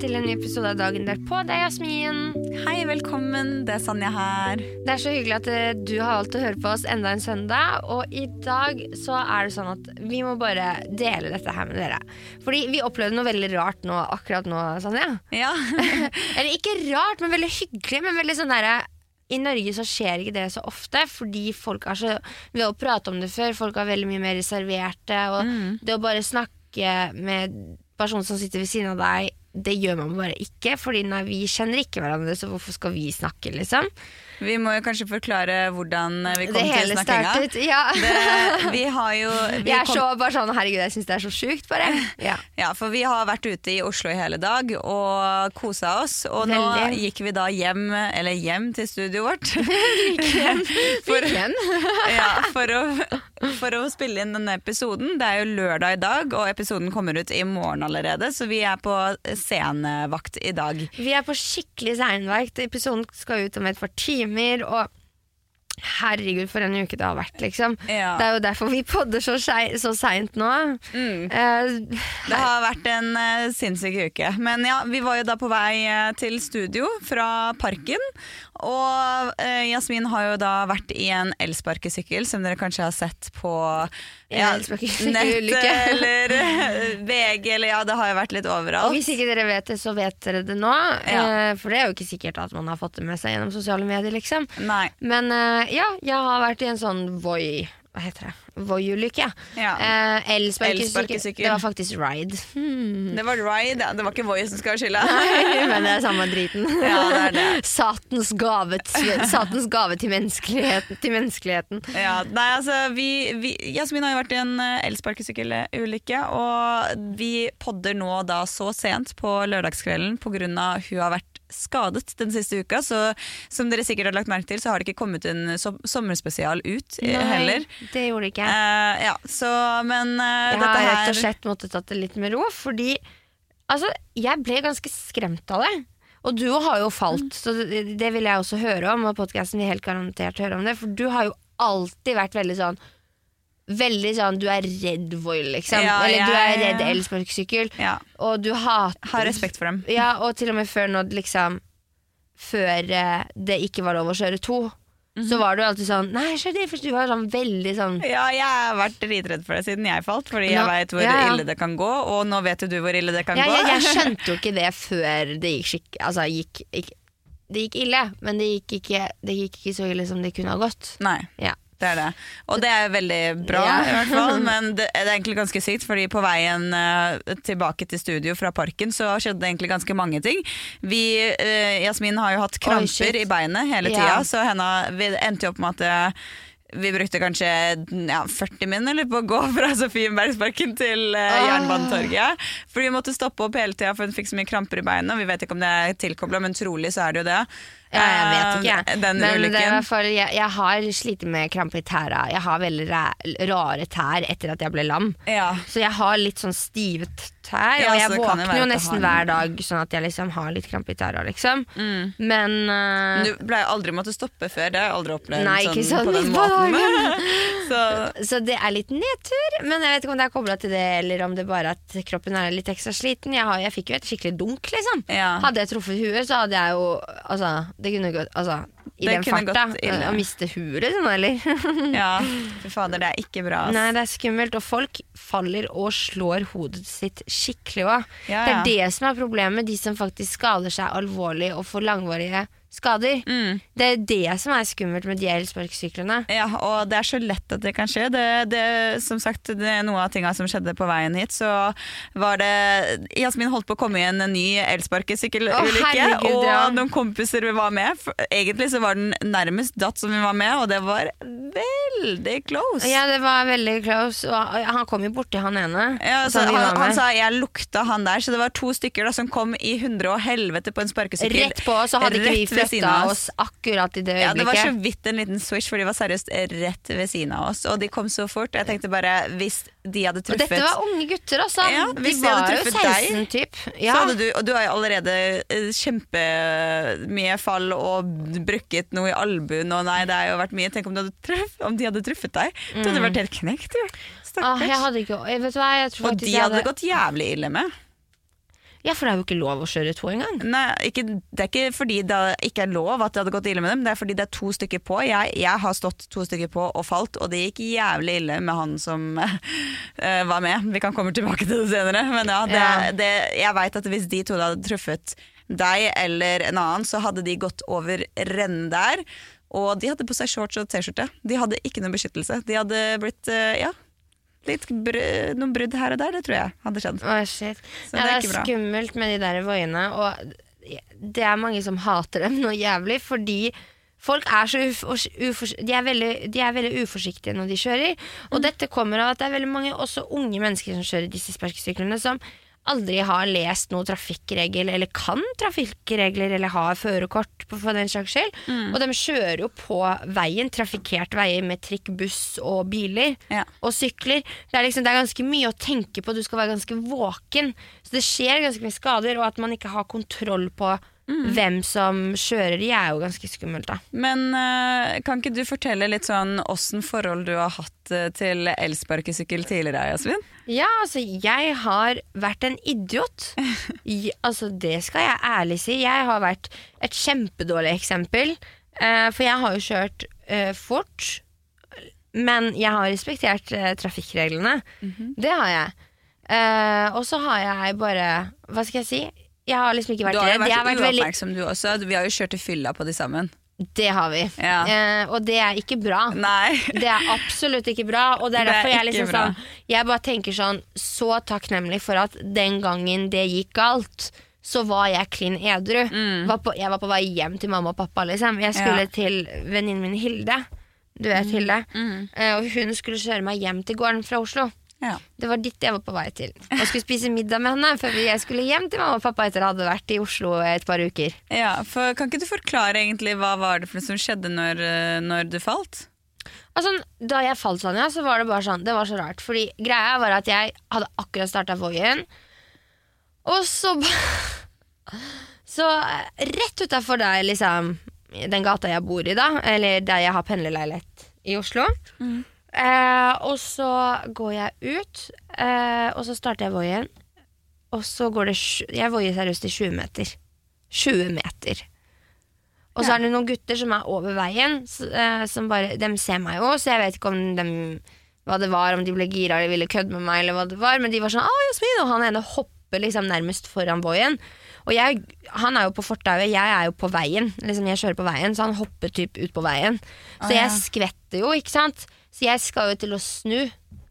Til en ny episode av Dagen derpå. Det er Jasmin. Hei, velkommen. Det er Sanja her. Det er så hyggelig at eh, du har valgt å høre på oss enda en søndag. Og i dag så er det sånn at vi må bare dele dette her med dere. Fordi vi opplevde noe veldig rart nå, akkurat nå, Sanja. Ja. Eller ikke rart, men veldig hyggelig. Men veldig sånn derre i Norge så skjer ikke det så ofte, fordi folk er så Ved å prate om det før, folk er veldig mye mer reserverte. Og det å bare snakke med personen som sitter ved siden av deg, det gjør man bare ikke. Fordi nei, vi kjenner ikke hverandre, så hvorfor skal vi snakke, liksom? Vi må jo kanskje forklare hvordan vi kom Det til snakkinga. startet. Ja. Det, vi har jo vi Jeg er kom- så bare sånn herregud, jeg syns det er så sjukt, bare. Ja. Ja, for vi har vært ute i Oslo i hele dag og kosa oss. Og nå gikk vi da hjem, eller hjem til studioet vårt. For, ja, for, å, for å spille inn denne episoden. Det er jo lørdag i dag, og episoden kommer ut i morgen allerede. Så vi er på scenevakt i dag. Vi er på skikkelig seinvakt. Episoden skal ut om et par timer. Og herregud, for en uke det har vært, liksom. Ja. Det er jo derfor vi podder så, så seint nå. Eh, Det har vært en uh, sinnssyk uke. Men ja, vi var jo da på vei uh, til studio fra Parken. Og eh, Jasmin har jo da vært i en elsparkesykkel, som dere kanskje har sett på Ja, elsparkesykkel- nett eller eh, VG, eller ja, det har jo vært litt og overalt. hvis ikke dere vet det, så vet dere det nå. Ja. Eh, for det er jo ikke sikkert at man har fått det med seg gjennom sosiale medier, liksom. Nei. Men eh, ja, jeg har vært i en sånn Voi Hva heter det? Voi-ulykke. Ja. Eh, Elsparkesykkel. Det var faktisk ride. Hmm. Det var ride, ja. det var ikke Voi som skal ha skylda. Men det er samme driten. Ja, det er det. Satans gave, satans gave til, menneskeligheten, til menneskeligheten. Ja, nei, altså, vi, vi, Jasmin har jo vært i en eh, elsparkesykkelulykke, og vi podder nå da så sent på lørdagskvelden pga. hun har vært skadet den siste uka. Så som dere sikkert har lagt merke til, så har det ikke kommet en som, sommerspesial ut Nei, heller. det gjorde det ikke. Uh, ja, så men eh, Jeg har her rett og slett måttet tatt det litt med ro, fordi altså, jeg ble ganske skremt av det. Og du har jo falt, så det, det vil jeg også høre om, og podkasten vil helt garantert høre om det, for du har jo alltid vært veldig sånn Veldig sånn, du er redd voil liksom. Ja, Eller du er redd elsparkesykkel. ja, Og du hater Har respekt for dem. Ja, og til og med før nå, liksom Før eh, det ikke var lov å kjøre to, så var du alltid sånn Nei, for du var sånn veldig sånn Ja, jeg har vært dritredd for det siden jeg falt, fordi jeg veit hvor ja, ille det kan gå, og nå vet jo du hvor ille det kan gå. jeg, jeg skjønte jo ikke det før det gikk skikk... Altså, gikk, gikk, det gikk ille, men det gikk, ikke, det gikk ikke så ille som det kunne ha gått. Nei. Ja. Det er det. Og det er veldig bra, Ja. i hvert fall. Men det, er egentlig ganske sykt, fordi på veien uh, tilbake til studio fra parken så skjedde det egentlig ganske mange ting. Vi, uh, Jasmin har jo hatt kramper Oi, i beinet hele Ja. så henne, vi endte jo opp med at uh, vi brukte kanskje ja, 40 minutter på å gå fra Sofienbergsparken til Ah. Jernbanetorget. For vi måtte stoppe opp hele tida, for hun fikk så mye kramper i beinet. Vi vet ikke om det er tilkobla, men trolig så er det jo det. Ja, jeg vet ikke. Eh, Den Men det er i hvert fall, jeg, jeg har slitt med krampe i tæra. Jeg har veldig rare tær etter at jeg ble lam. Ja. Så jeg har litt sånn stive t- tær, Ja, og jeg våkner jo nesten hver dag sånn at jeg liksom har litt krampe i tæra, liksom. Mm. Men uh, Du pleier aldri måtte stoppe før, det har jeg aldri opplevd Nei, sånn, sånn på den midt på måten. så Så det er litt nedtur, men jeg vet ikke om det er kobla til det, eller om det bare at kroppen er litt ekstra sliten. Jeg, har, jeg fikk jo et skikkelig dunk, liksom. Ja. Hadde jeg truffet huet, så hadde jeg jo Altså, det kunne gått Altså, i Det den farta. Å miste huet, sånn, eller? ja, fy fader, det er ikke bra. ass. Nei, det er skummelt, og folk faller og slår hodet sitt skikkelig òg. Ja, Det er det som er problemet, de som faktisk skader seg alvorlig og får langvarige skader. Mm. Det er det som er skummelt med de elsparkesyklene. Ja, og det er så lett at det kan skje. Det, det, som sagt, det er noe av tinga som skjedde på veien hit, så var det Jasmin holdt på å komme i en ny elsparkesykkelulykke, herregud, og ja. noen kompiser vi var med. Egentlig så var den nærmest datt som vi var med, og det var veldig close. Ja, det var veldig close, og han kom jo borti han ene. Ja, så som han, han sa jeg lukta han der, så det var to stykker da, som kom i hundre og helvete på en sparkesykkel. Rett på, så hadde ikke vi Av oss akkurat i det øyeblikket. Ja, det var så vidt en liten switch, for de var seriøst rett ved siden av oss. Og de kom så fort. Jeg tenkte bare, hvis de hadde Og truffet dette var unge gutter, altså. Ja, de hvis de hadde var jo truffet deg, 16 typ. så Ja. hadde du, og du har jo allerede eh, kjempemye fall og brukket noe i albuen, og nei, det har jo vært mye. Tenk om, du hadde truff, om de hadde truffet deg. Du hadde vært helt knekt, du. Ah, jeg hadde ikke Vet du hva, jeg tror og de hadde det gått jævlig ille med. Ja, for det er jo ikke lov å kjøre to engang. Nei, ikke, det er ikke fordi det ikke er lov at det hadde gått ille med dem, det er fordi det er to stykker på. Jeg, jeg har stått to stykker på og falt, og det gikk jævlig ille med han som uh, var med. Vi kan komme tilbake til det senere, men ja, det, Ja. Det, jeg veit at hvis de to hadde truffet deg eller en annen, så hadde de gått over rennen der. Og de hadde på seg shorts og T-skjorte. De hadde ikke noe beskyttelse. De hadde blitt, uh, ja Litt br noen brudd her og der, det tror jeg hadde skjedd. Oh, shit. Så ja, det er det er skummelt med de der voiene, og det er mange som hater dem noe jævlig, fordi folk er så uf ufors de, er veldig, de er veldig uforsiktige når de kjører. Og Mm. dette kommer av at det er veldig mange også unge mennesker som kjører disse sparkesyklene, som aldri har lest noe trafikkregel, eller kan trafikkregler, eller har førerkort, for den saks skyld. Mm. Og de kjører jo på veien, trafikkert veier med trikk, buss og biler Ja. og sykler. Det er, liksom, det er ganske mye å tenke på, du skal være ganske våken. Så det skjer ganske mye skader, og at man ikke har kontroll på hvem som kjører de, er jo ganske skummelt, da. Men eh, kan ikke du fortelle litt sånn åssen forhold du har hatt eh, til elsparkesykkel tidligere, Jasmin? Ja, altså, jeg har vært en idiot. I, altså, det skal jeg ærlig si. Jeg har vært et kjempedårlig eksempel. Uh, for jeg har jo kjørt uh, fort, men jeg har respektert uh, trafikkreglene. Det har jeg. Eh, og så har jeg bare Hva skal jeg si? Jeg har liksom ikke vært Du har jo redd. Har vært vært veldig uoppmerksom du også. Vi har jo kjørt i fylla på de sammen. Det har vi. Ja. Uh, og det er ikke bra. Nei. Det er absolutt ikke bra. Og det er Det er jeg liksom sånn Jeg bare tenker sånn Så takknemlig for at den gangen det gikk galt, så var jeg klin edru. Var på, jeg var på vei hjem til mamma og pappa. Liksom. Jeg skulle Mm. Ja. til venninnen min Hilde. Du vet Hilde. Mm. Uh, og hun skulle kjøre meg hjem til gården fra Oslo. Ja. Det var dit jeg var på vei til. Og skulle spise middag med henne før jeg skulle hjem til mamma og pappa etter å ha vært i Oslo et par uker. ja, for Kan ikke du forklare egentlig hva var det for noe som skjedde når, eh, når du falt? Altså, da jeg falt Sanja, så var det bare sånn Det var så rart. Fordi greia var at jeg hadde akkurat starta Voien, og så Så eh, rett utafor der, liksom Den gata jeg bor i, da, eller der jeg har pendlerleilighet i Oslo. Eh, og så går jeg ut, eh, og så starter jeg Voien. Og så går det Jeg voier seriøst i 20 meter. 20 meter. Og så Ja. er det noen gutter som er over veien, eh, som bare De ser meg jo, så jeg vet ikke om de, hva det var, om de ble gira eller ville kødde med meg, eller hva det var, men de var sånn 'Å, Jasmin', og han ene hopper liksom nærmest foran Voien. Og jeg, han er jo på fortauet, jeg er jo på veien. Liksom Jeg kjører på veien, så han hopper typ ut på veien. Så ah, ja. jeg skvetter jo, ikke sant. Så jeg skal jo til å snu,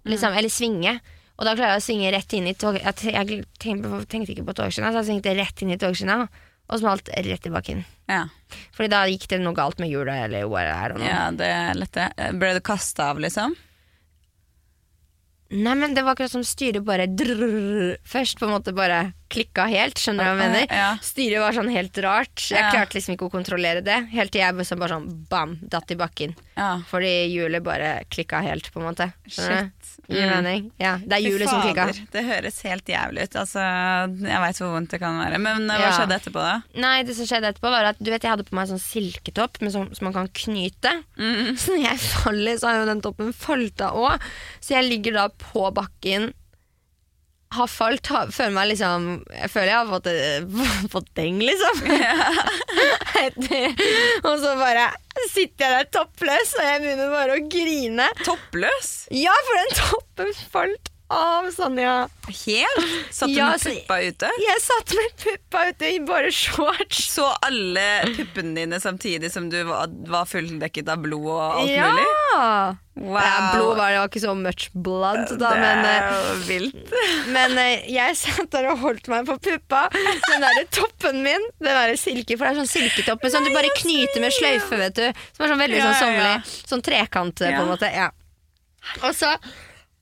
liksom, eller svinge. Og da klarer jeg å svinge rett inn i tog... Jeg, tenkte, ikke på togskinna, så jeg svingte rett inn i togskinna. Og smalt rett i bakken. Ja, Fordi da gikk det noe galt med hjulet, eller er det er. ja det er lett det. Ble du kasta av, liksom? Nei, men det var akkurat som styret bare drrrr, Først på en måte bare klikka helt, skjønner du hva jeg mener? Ja. Styret var sånn helt rart. Jeg Ja. klarte liksom ikke å kontrollere det. Helt til jeg sånn, bare sånn bam, datt i bakken. Ja. Fordi hjulet bare klikka helt, på en måte. Skjønner Shit. Gir Mm. mening? Ja, det er hjulet som klikka. Det høres helt jævlig ut. Altså, jeg veit hvor vondt det kan være. Men eh, hva skjedde etterpå, da? Nei, det som skjedde etterpå var at du vet, jeg hadde på meg sånn silketopp med sånn, som man kan knyte. Mm. Så når jeg faller, så har jo den toppen falt av òg. Så jeg ligger da på bakken, har falt, har, føler meg liksom Jeg føler jeg har fått, øh, fått deng, liksom. Etter- og så bare sitter jeg der toppløs, og jeg begynner bare å grine. Toppløs? Ja, for den toppen falt av, Sonja. Helt? Satt du Ja, med puppa ute? Jeg satt med puppa ute i bare shorts. Så alle puppene dine samtidig som du var, var fulldekket av blod og alt ja. mulig? Wow. Ja, blod var det var ikke så much blood, da, det men, er eh, jo vilt. men eh, jeg satt der og holdt meg på puppa. Den der toppen min, den derre silke, for det er sånn silketoppe sånn du bare knyter med sløyfe, vet du. Som er sånn veldig sånn sommerlig. Sånn trekant, eh, på en måte. Ja. Og så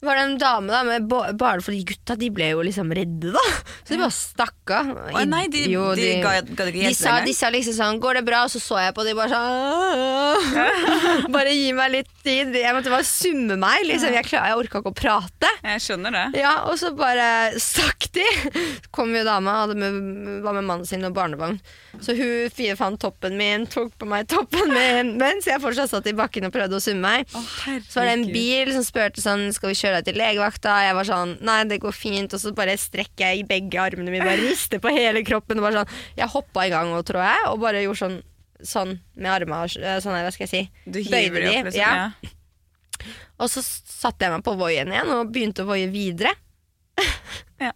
var det en dame da med ba- Bare fordi gutta de ble jo liksom redde, da. Så de bare stakk av. Nei, de, Jo, de, ga, ga det ikke de sa, de sa liksom sånn 'Går det bra?' Og så så jeg på de bare sånn Bare gi meg litt tid. Jeg måtte bare summe meg. Liksom. Jeg, klar, jeg orka ikke å prate. Jeg skjønner det. Ja, Og så bare stakk de. Så kom jo dama, med, var med mannen sin og barnevogn. Så hun fie fant toppen min, tok på meg toppen min mens jeg fortsatt satt i bakken og prøvde å summe meg. Så var det en bil som spurte sånn Skal vi kjøre deg til legevakta. Jeg var sånn Nei, det går fint. Og så bare strekker jeg i begge armene mine, bare rister på hele kroppen. Og bare sånn Jeg hoppa i gang òg, tror jeg, og bare gjorde sånn Sånn med armene. Sånn hva skal jeg si. Du hiver de, opp, liksom. ja. Ja. Og så satte jeg meg på voien igjen og begynte å voie videre. Ja.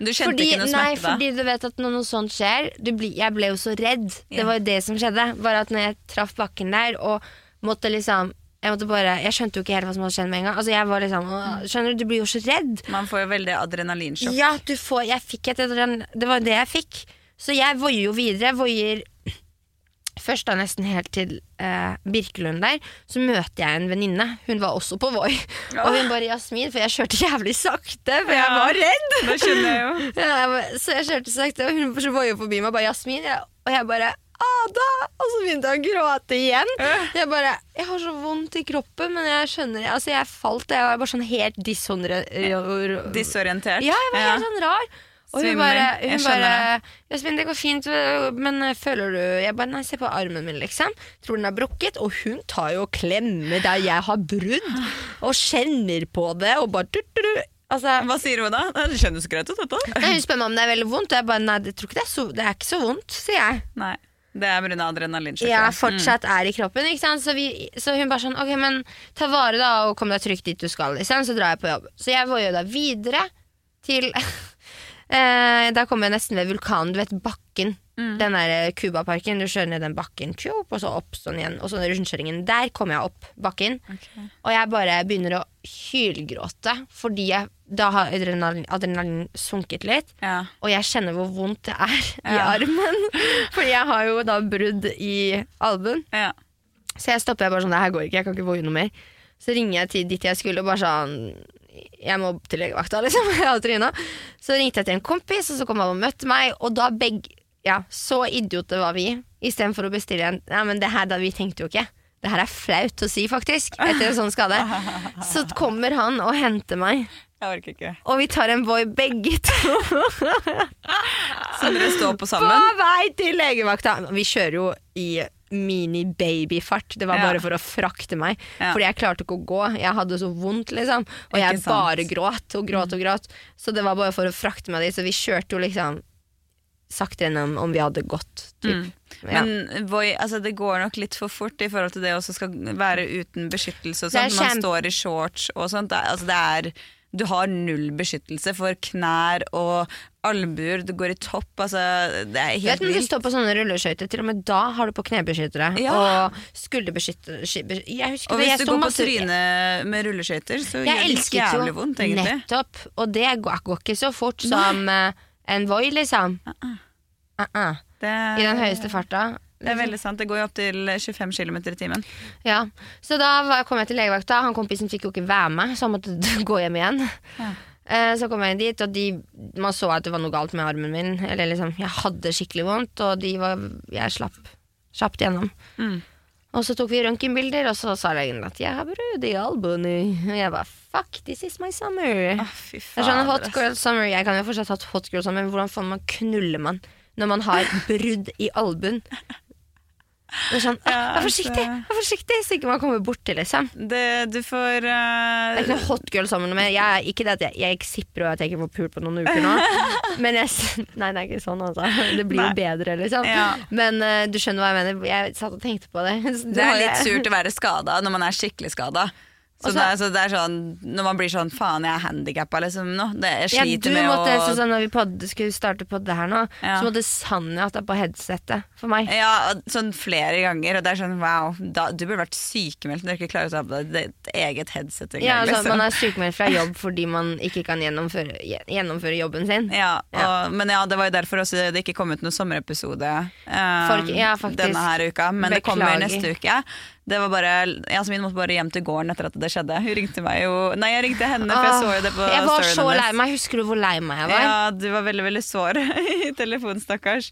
Du kjente Fordi, ikke noe nei, smerte da? fordi du vet at når noe sånt skjer du blir, Jeg ble jo så redd. Ja. Det var jo det som skjedde. Bare at når jeg traff bakken der og måtte liksom Jeg måtte bare Jeg skjønte jo ikke helt hva som hadde skjedd med en gang. Altså jeg var liksom Skjønner du, du blir jo så redd. Man får jo veldig adrenalinsjokk. Ja, du får Jeg fikk et adren- Det var det jeg fikk. Så jeg voier jo videre. Jeg voier først da nesten helt til eh, Birkelund der. Så møter jeg en venninne. Hun var også på Voi. Og hun bare 'Jasmin', for jeg kjørte jævlig sakte, for jeg Ja. var redd. Det skjønner jeg jo. Ja, jeg bare- så jeg kjørte sakte, og hun voier forbi meg og bare 'Jasmin'. Jeg, og jeg bare 'Ada!' Og så begynte jeg å gråte igjen. Jeg bare 'Jeg har så vondt i kroppen, men jeg skjønner Altså, jeg falt. Jeg var bare sånn helt. Disorientert. Ja, jeg var helt sånn rar. Og hun bare, Jeg hun skjønner bare 'Jasmin, det går fint, men føler du Jeg bare Nei, se på armen min, liksom. Tror den er brukket. Og hun tar jo og klemmer der jeg har brudd, og kjenner på det, og bare du, du, du. Altså, Hva sier hun da? Det kjennes greit ut, dette. Nei, Hun spør meg om det er veldig vondt, og jeg bare nei, jeg tror ikke det er så, det er ikke så vondt, sier jeg. Nei. Det er pga. adrenalinsjokk. Ja, fortsatt fortsatt er i kroppen? Så, vi, så hun bare sånn, ok, men ta vare da, og kom deg trygt dit du skal, liksom, så drar jeg på jobb. Så jeg var jo da videre til, eh, da kom jeg nesten ved vulkanen, du vet bakken, den der Cubaparken. Kubaparken, du kjører ned den bakken, tjop, og så opp sånn igjen, og så rundkjøringen, der kom jeg opp bakken, Okay. og jeg bare begynner å hylgråte, fordi jeg, da har adrenalin, adrenalin sunket litt, Ja. og jeg kjenner hvor vondt det er i Ja. armen. Fordi jeg har jo da brudd i albuen. Ja. Så jeg stopper jeg bare sånn, det her går ikke, jeg kan ikke våge noe mer. Så ringer jeg til dit jeg skulle, og bare sånn Jeg må til legevakta, liksom. Så ringte jeg til en kompis, og så kom han og møtte meg, og da begge Ja, så idioter var vi. Istedenfor å bestille en Ja, men det her da, vi tenkte jo ikke. Det her er flaut å si, faktisk, etter en sånn skade. Så kommer han og henter meg, Jeg orker ikke. og vi tar en Voi begge to. Så dere står på sammen? På vei til legevakta. Vi kjører jo i mini-babyfart. Det var Ja. bare for å frakte meg. Ja. Fordi jeg klarte ikke å gå. Jeg hadde så vondt, liksom. Og jeg sant. Mm. bare gråt og gråt og gråt. Så det var bare for å frakte meg dit. Så vi kjørte jo liksom saktere enn om, om vi hadde gått. Mm. Ja. Men boy, altså, det går nok litt for fort i forhold til det å være uten beskyttelse og sånt. Man står i shorts og sånt. Altså, det er, du har null beskyttelse for knær og albuer. Du går i topp. Altså, det er helt vet helt når du står på sånne rulleskøyter, til og med da har du på knebeskyttere. Ja. Og skulderbeskyttere Og hvis du går på trynet med rulleskøyter, så gjør det jævlig vondt, egentlig. nettopp, og det går, går ikke så fort som eh, en Voi, liksom. Uh-uh. Det, I den høyeste farta. Det er veldig sant. Det går jo opp til 25 km i timen. Ja, Så da var, kom jeg til legevakta. Han kompisen fikk jo ikke være med, så han måtte gå hjem igjen. Ja. Eh, Så kom jeg inn dit, og de, man så at det var noe galt med armen min. Eller liksom, Jeg hadde skikkelig vondt, og de var, jeg slapp kjapt gjennom. Mm. Og så tok vi røntgenbilder, og så sa legen at jeg har brudd i albuen. Og jeg bare fuck, this is my summer. Oh, fy er sånn hot girl summer. Jeg kan jo fortsatt ha hot girl summer, men hvordan faen man knuller man når man har brudd i albuen? Sånn, Ja, «Ah, Vær forsiktig, altså. vær forsiktig, så ikke man kommer borti, liksom. Det, du får Det er ikke eh, noe hot girl sammen med jeg, Ikke det at jeg, jeg ikke sipper og at jeg ikke får pult på noen uker nå. Men jeg, nei, det er ikke sånn, altså. Det blir jo bedre, liksom. Ja. Men uh, du skjønner hva jeg mener. Jeg satt og tenkte på det. Det er litt surt å være skada når man er skikkelig skada. Så, det, så det er sånn Når man blir sånn faen, jeg er handikappa liksom nå. Det, jeg Ja, sliter du med måtte, å sånn, når vi podde, skulle starte på det her nå, Ja. så måtte Sanja ta på headsetet for meg. Ja, sånn flere ganger, og det er sånn wow, da, du burde vært sykemeldt når du ikke klarer å ta på deg ditt eget headset. engang, Ja, altså, liksom. Man er sykemeldt fra jobb fordi man ikke kan gjennomføre, gjennomføre jobben sin. Ja, og, Ja. Men ja, det var jo derfor også det ikke kom ut noen sommerepisode um, Folk- ja, denne her uka. Men det kommer neste uke. Det var bare, Jasmin måtte bare hjem til gården etter at det skjedde. Hun ringte meg jo Nei, jeg ringte henne, for jeg så jo det på Ah, jeg var så lei meg. Husker du hvor lei meg jeg var? Ja, du var veldig veldig sår i telefonen, stakkars.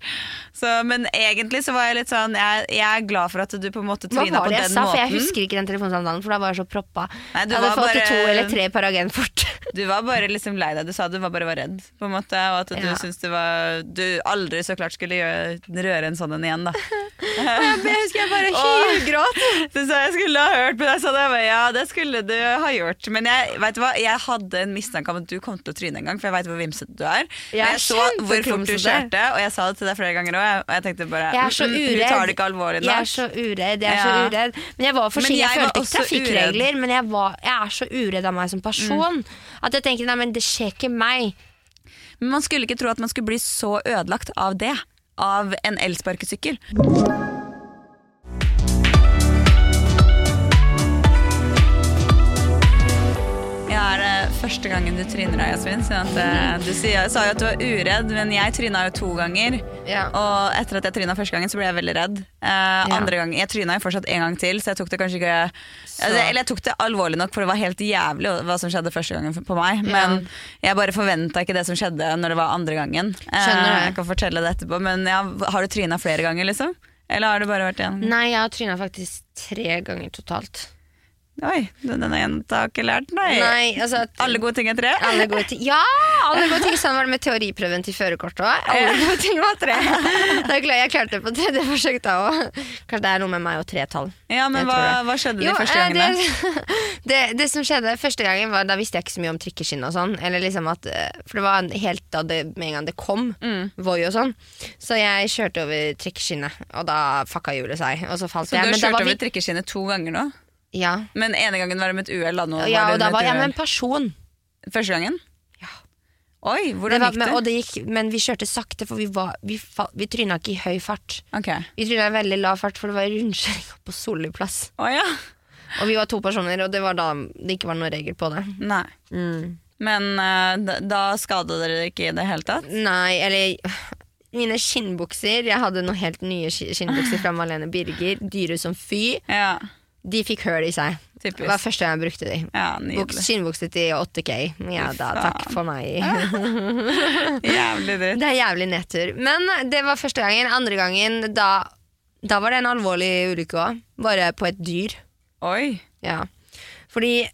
Så, men egentlig så var jeg litt sånn Jeg, jeg er glad for at du på en måte Hva var på det den jeg sa? For jeg husker ikke den telefonsamtalen, for da var jeg så proppa. Nei, du jeg hadde fått bare- to eller tre Paragenfort. Du var bare liksom lei deg. Du sa du var bare var redd, på en måte. Og at du Ja. syntes det var Du aldri så klart skulle gjøre, røre en sånn en igjen, da. Jeg husker jeg bare hylgråt. Du sa jeg skulle ha hørt, på deg, sa. Jeg Ja, det skulle du ha gjort. Men jeg, vet du hva? jeg hadde en mistanke om at du kom til å tryne en gang, for jeg veit hvor vimsete du er. Jeg jeg så hvor fort du kjørte, og jeg sa det til deg flere ganger òg, og jeg tenkte bare Jeg er så "Mm, mm, uredd. Du tar det ikke alvorlig Jeg er så uredd. Jeg er så uredd. Men jeg var for Men. Jeg, følte ikke trafikkregler, men jeg, var, jeg er så uredd av meg som person. At jeg tenker nei, men det skjer ikke meg. Men man skulle ikke tro at man skulle bli så ødelagt av det. Av en elsparkesykkel. Første gangen du tryner deg, Jasmin? At, eh, du sa jo at du var uredd, men jeg tryna jo to ganger. Ja. Og etter at jeg tryna første gangen, så ble jeg veldig redd. Eh, andre gang, Jeg tryna jo fortsatt en gang til, så jeg tok det kanskje ikke altså, Eller jeg tok det alvorlig nok, for det var helt jævlig hva som skjedde første gangen på meg. Men jeg bare forventa ikke det som skjedde når det var andre gangen. Skjønner jeg kan fortelle det etterpå, men ja, har du tryna flere ganger, liksom? Eller har det bare vært én? Nei, jeg har tryna faktisk tre ganger totalt. Oi, denne jenta har ikke lært, nei. Nei, altså Alle gode ting er tre? Alle gode ting Ja! Alle gode ting Sånn var det med teoriprøven til førerkortet òg. Alle gode ting var tre. Er Jeg klarte det på tredje forsøk da òg. Kanskje det er noe med meg og tretall. Ja, men hva, hva skjedde de Jo, første eh, gangene? Det, det, det som skjedde første gangen, var da visste jeg ikke så mye om trikkeskinn og sånn. Eller liksom at, eh, for det var helt da det, med en gang det kom, Mm. Voi og sånn. Så jeg kjørte over trikkeskinnet, og da fucka hjulet seg. Og så falt Så jeg. du har kjørt over trikkeskinnet to ganger nå? Ja, Men ene gangen var det med et uhell, ja, og da var jeg med en person. Første gangen? Ja. Oi, Det hvordan var, gikk men, det? og det gikk, men vi kjørte sakte, for vi, var, vi, vi tryna ikke i høy fart. Ok. Vi tryna i veldig lav fart, for det var rundkjøring på Solli plass. Oh, ja. Og vi var to personer, og det var da det ikke var noen regel på det. Nei. Mm. Men uh, da skadet dere ikke i det hele tatt? Nei, eller mine skinnbukser Jeg hadde noen helt nye skinnbukser fra Malene Birger. Dyre som fy. Ja, De fikk høl i seg. Typisk. Det var første gang jeg brukte de. ja Buks, i 8K. Ja da, takk for meg. Jævlig dritt. Det er jævlig nedtur. Men det var første gangen. Andre gangen, da, da var det en alvorlig ulykke òg. Bare på et dyr. Oi. Ja. Fordi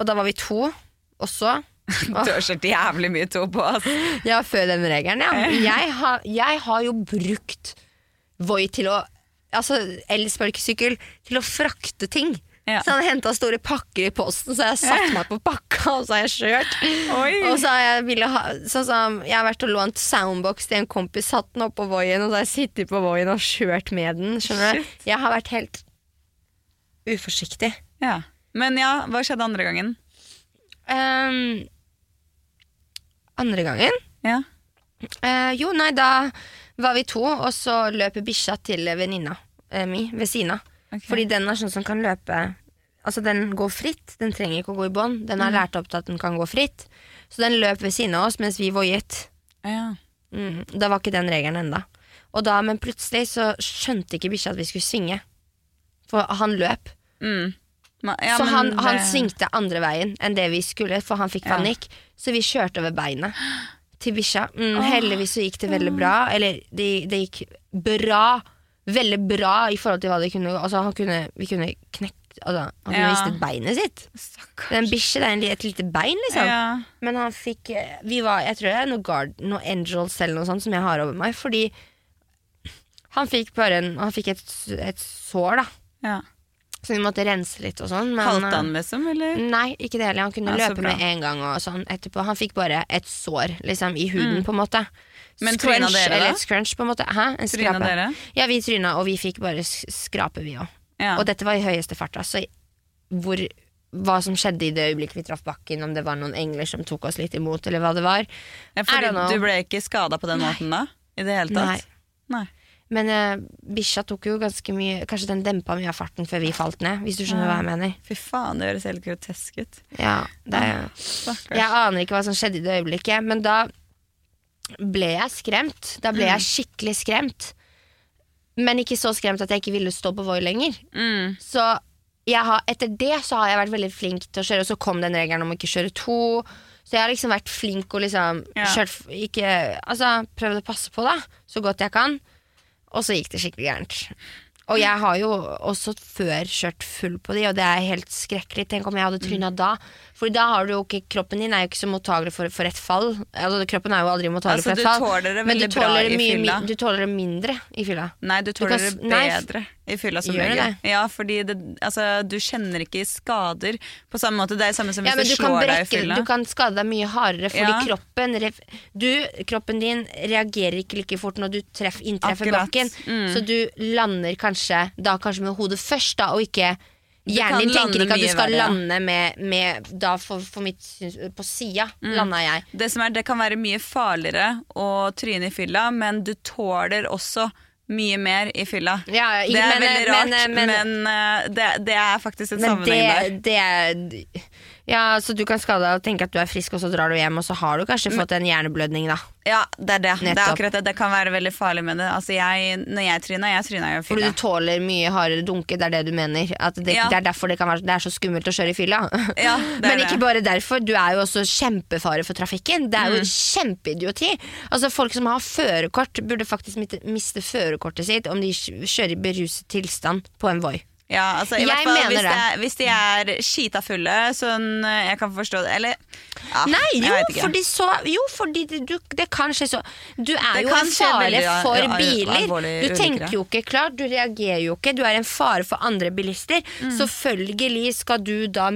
Og da var vi to også. Du har kjørt jævlig mye to på oss. Ja, før den regelen, ja. Jeg har, jeg har jo brukt Voi til å Altså elsparkesykkel til å frakte ting. Ja. Så han henta store pakker i posten, så jeg satte meg på pakka, og så har jeg kjørt. Og så har jeg, ville ha, sånn som, jeg har vært og lånt soundbox til en kompis, satt den opp på Voien, og så har jeg sittet på Voien og kjørt med den. Skjønner du? Jeg har vært helt uforsiktig. Ja. Men ja, hva skjedde andre gangen? Um, andre gangen Ja. Uh, jo, nei, da var vi to, og så løper bikkja til venninna eh, mi ved siden av. Okay. Fordi den er sånn som kan løpe Altså, den går fritt. Den trenger ikke å gå i bånd. Den Mm. har lært opp til at den kan gå fritt. Så den løp ved siden av oss mens vi voiet. ja. Mm, da var ikke den regelen enda Og da, Men plutselig så skjønte ikke bikkja at vi skulle svinge. For han løp. Mm. Ma- ja, så han, han, han svingte andre veien enn det vi skulle, for han fikk Ja. panikk. Så vi kjørte over beinet til bikkja. Mm, heldigvis så gikk det veldig bra. Eller det, det gikk bra. Veldig bra i forhold til hva det kunne Altså han kunne, Vi kunne knekt altså, Han kunne Ja. mistet beinet sitt. Stakkars. Den bikkje, det er et lite bein, liksom. Ja. Men han fikk eh, Vi var, Jeg tror det er noe guard Noe angels eller noe sånt som jeg har over meg. Fordi han fikk bare en Han fikk et, et sår, da. ja. Så vi måtte rense litt og sånn. Halte eh, han, liksom? Eller? Nei, ikke det heller. Han kunne Ja, løpe bra. med en gang og sånn etterpå. Han fikk bare et sår liksom, i huden, på en måte. Mm. Men tryna dere, da? Eller et scrunch, på en måte. Hæ? En Tryna skrape. dere? Ja, vi tryna, og vi fikk bare skrape, vi òg. Ja. Og dette var i høyeste fart. så hvor, hva som skjedde i det øyeblikket vi traff bakken, om det var noen engler som tok oss litt imot, eller hva det var. ja, fordi du ble ikke skada på den måten da? I det hele Nei. Nei. Men uh, bikkja tok jo ganske mye Kanskje den dempa mye av farten før vi falt ned, hvis du skjønner hva jeg mener. Fy faen, det høres helt grotesk ut. Ja, det er Stakkars. Jeg aner ikke hva som skjedde i det øyeblikket, men da ble jeg skremt. Da ble Mm. jeg skikkelig skremt. Men ikke så skremt at jeg ikke ville stå på Voi lenger. Mm. Så har, etter det så har jeg vært veldig flink til å kjøre, og så kom den regelen om å ikke kjøre to. Så jeg har liksom vært flink og liksom Ja. kjørt ikke, Altså prøvd å passe på, da, så godt jeg kan. Og så gikk det skikkelig gærent. Og jeg har jo også før kjørt full på de, og det er helt skrekkelig. Tenk om jeg hadde tryna da. For da har du jo ikke Kroppen din er jo ikke så mottagelig for, for et fall. Altså, kroppen er jo aldri mottagelig Altså, for et fall. Du tåler det du veldig bra i mye, fylla. Du tåler det mindre i fylla. Nei, du tåler kan det det nei, bedre i fylla som regel. det? Ja, fordi det, altså, du kjenner ikke skader på samme måte. Det er det samme som hvis Ja, du du slår deg i brekke, fylla. du kan skade deg mye hardere, fordi Ja. kroppen du, Kroppen din reagerer ikke like fort når du treff, inntreffer bakken. Mm. Så du lander kanskje da kanskje med hodet først, da, og ikke Hjernen din tenker ikke at du skal verre, ja. lande med, med da for, for mitt syns På sida Mm. landa jeg. Det som er, det kan være mye farligere å tryne i fylla, men du tåler også mye mer i fylla. Ja, Det er men- veldig rart, men- men, men- eh, det, det er faktisk et sammenheng der. det, det Ja, så du kan skade deg og tenke at du er frisk, og så drar du hjem, og så har du kanskje fått en hjerneblødning, da. Ja, det er det. Det er akkurat det. Det kan være veldig farlig med det. Altså, jeg, når jeg tryna, jeg tryna jo i Fordi fylla. du tåler mye hardere dunke, det er det du mener? At det, Ja. det er derfor det, kan være, det er så skummelt å kjøre i fylla? Ja, Men ikke bare derfor, du er jo også kjempefare for trafikken. Det er Mm. jo kjempeidioti. Altså Folk som har førerkort, burde faktisk miste førerkortet sitt om de kjører i beruset tilstand på en Voi. Ja, altså, i Jeg fall mener hvis, det. det, hvis de er skita fulle, sånn jeg kan forstå det Eller ja, Nei, jo, fordi så Jo, fordi du, det kan skje så Du er Det jo en fare for biler. Du tenker jo ikke klart, du reagerer jo ikke. Du er en fare for andre bilister. Mm. Selvfølgelig skal du da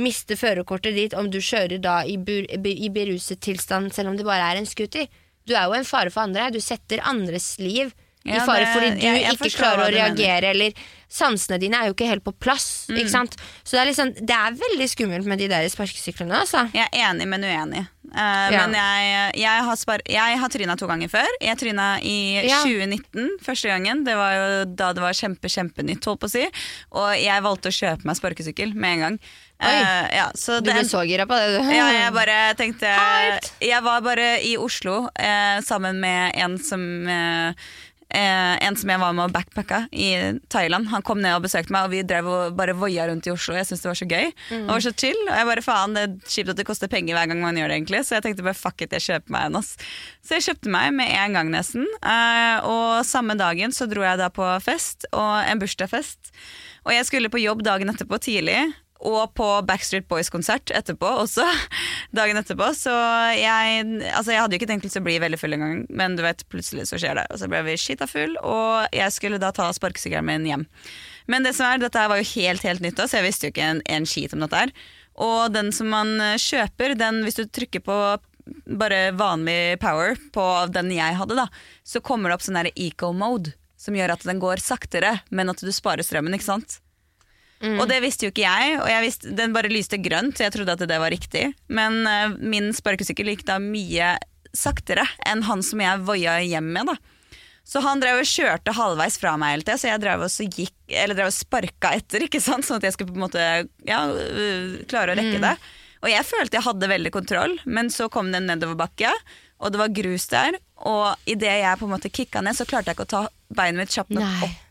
miste førerkortet ditt om du kjører da i, bur, i beruset tilstand, selv om det bare er en scooter. Du er jo en fare for andre. Du setter andres liv i Ja, fare fordi du jeg- jeg ikke klarer å reagere, eller sansene dine er jo ikke helt på plass. Mm. Ikke sant? Så det er, liksom, det er veldig skummelt med de der sparkesyklene. Altså. Jeg er enig, men uenig. Eh, Men jeg, jeg har, spar jeg har tryna to ganger før. Jeg tryna i Ja. 2019 første gangen. Det var jo da det var kjempe, kjempenytt, holdt på å si. Og jeg valgte å kjøpe meg sparkesykkel med en gang. Eh, ja, så Du ble så gira på det, du. Ja, jeg bare tenkte Hyped. Jeg var bare i Oslo eh, sammen med en som eh, eh, En som jeg var med og backpacka i Thailand. Han kom ned og besøkte meg, og vi drev og bare voia rundt i Oslo. Jeg syntes det var så gøy. Det var så chill. Og jeg bare faen, det er kjipt at det koster penger hver gang man gjør det, egentlig. Så jeg tenkte bare fuck it, jeg kjøper meg en, ass. Så jeg kjøpte meg med en gang, nesten. Eh, og samme dagen så dro jeg da på fest, og en bursdagsfest. Og jeg skulle på jobb dagen etterpå tidlig. Og på Backstreet Boys-konsert etterpå også. Dagen etterpå. Så jeg, altså jeg hadde jo ikke tenkt å bli veldig full engang, men du vet, plutselig så skjer det. Og så ble vi skita full, og jeg skulle da ta sparkesykkelen min hjem. Men det som er, dette var jo helt helt nytt, så jeg visste jo ikke en, en skit om dette her. Og den som man kjøper, den hvis du trykker på bare vanlig power på den jeg hadde, da, så kommer det opp sånn eco-mode. Som gjør at den går saktere, men at du sparer strømmen. ikke sant? Og det visste jo ikke jeg, og jeg visste, den bare lyste grønt, så jeg trodde at det var riktig. Men uh, min sparkesykkel gikk da mye saktere enn han som jeg voia hjem med. da. Så han drev og kjørte halvveis fra meg hele tida, så jeg drev og, så gikk, eller drev og sparka etter, ikke sant? sånn at jeg skulle på en måte ja, øh, klare å rekke det. Og jeg følte jeg hadde veldig kontroll, men så kom det en nedoverbakke, og det var grus der. Og idet jeg på en måte kicka ned, så klarte jeg ikke å ta beinet mitt kjapt nok opp